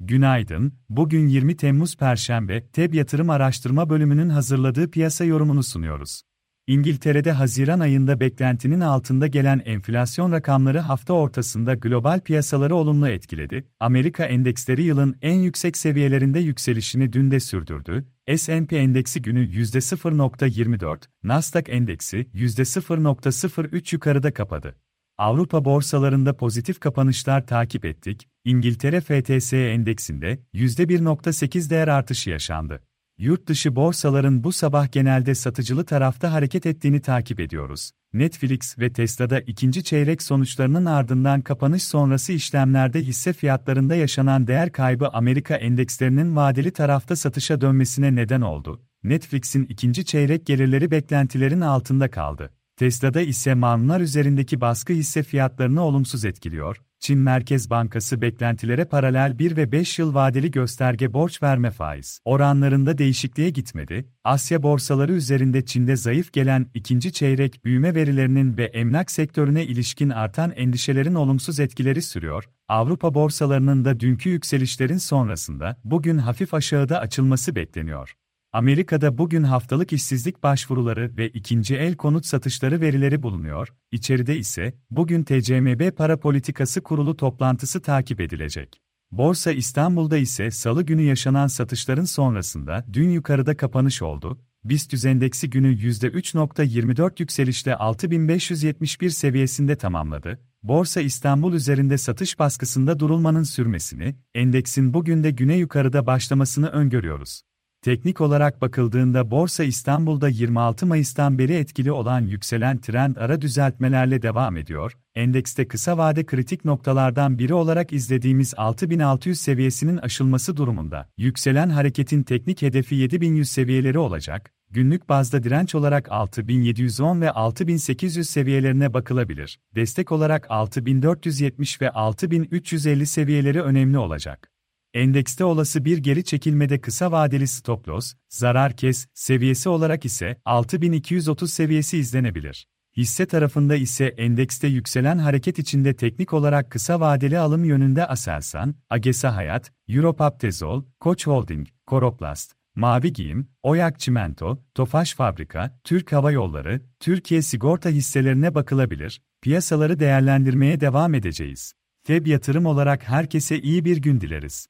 Günaydın, bugün 20 Temmuz Perşembe, TEB Yatırım Araştırma Bölümünün hazırladığı piyasa yorumunu sunuyoruz. İngiltere'de Haziran ayında beklentinin altında gelen enflasyon rakamları hafta ortasında global piyasaları olumlu etkiledi. Amerika endeksleri yılın en yüksek seviyelerinde yükselişini dün de sürdürdü. S&P endeksi günü %0.24, Nasdaq endeksi %0.03 yukarıda kapadı. Avrupa borsalarında pozitif kapanışlar takip ettik. İngiltere FTSE endeksinde %1.8 değer artışı yaşandı. Yurt dışı borsaların bu sabah genelde satıcılı tarafta hareket ettiğini takip ediyoruz. Netflix ve Tesla'da ikinci çeyrek sonuçlarının ardından kapanış sonrası işlemlerde hisse fiyatlarında yaşanan değer kaybı Amerika endekslerinin vadeli tarafta satışa dönmesine neden oldu. Netflix'in ikinci çeyrek gelirleri beklentilerin altında kaldı. Tesla'da ise mamlar üzerindeki baskı hisse fiyatlarını olumsuz etkiliyor. Çin Merkez Bankası beklentilere paralel 1 ve 5 yıl vadeli gösterge borç verme faiz oranlarında değişikliğe gitmedi. Asya borsaları üzerinde Çin'de zayıf gelen ikinci çeyrek büyüme verilerinin ve emlak sektörüne ilişkin artan endişelerin olumsuz etkileri sürüyor. Avrupa borsalarının da dünkü yükselişlerin sonrasında bugün hafif aşağıda açılması bekleniyor. Amerika'da bugün haftalık işsizlik başvuruları ve ikinci el konut satışları verileri bulunuyor, içeride ise bugün TCMB Para Politikası Kurulu toplantısı takip edilecek. Borsa İstanbul'da ise salı günü yaşanan satışların sonrasında dün yukarıda kapanış oldu. BIST endeksi günü %3.24 yükselişle 6571 seviyesinde tamamladı. Borsa İstanbul üzerinde satış baskısında durulmanın sürmesini, endeksin bugün de güne yukarıda başlamasını öngörüyoruz. Teknik olarak bakıldığında Borsa İstanbul'da 26 Mayıs'tan beri etkili olan yükselen trend ara düzeltmelerle devam ediyor. Endekste kısa vade kritik noktalardan biri olarak izlediğimiz 6600 seviyesinin aşılması durumunda yükselen hareketin teknik hedefi 7100 seviyeleri olacak. Günlük bazda direnç olarak 6710 ve 6800 seviyelerine bakılabilir. Destek olarak 6470 ve 6350 seviyeleri önemli olacak. Endekste olası bir geri çekilmede kısa vadeli stop loss, zarar kes seviyesi olarak ise 6230 seviyesi izlenebilir. Hisse tarafında ise endekste yükselen hareket içinde teknik olarak kısa vadeli alım yönünde Aselsan, Agesa Hayat, Europaptezol, Koç Holding, Koroplast, Mavi Giyim, Oyak Çimento, Tofaş Fabrika, Türk Hava Yolları, Türkiye Sigorta hisselerine bakılabilir, piyasaları değerlendirmeye devam edeceğiz. TEB yatırım olarak herkese iyi bir gün dileriz.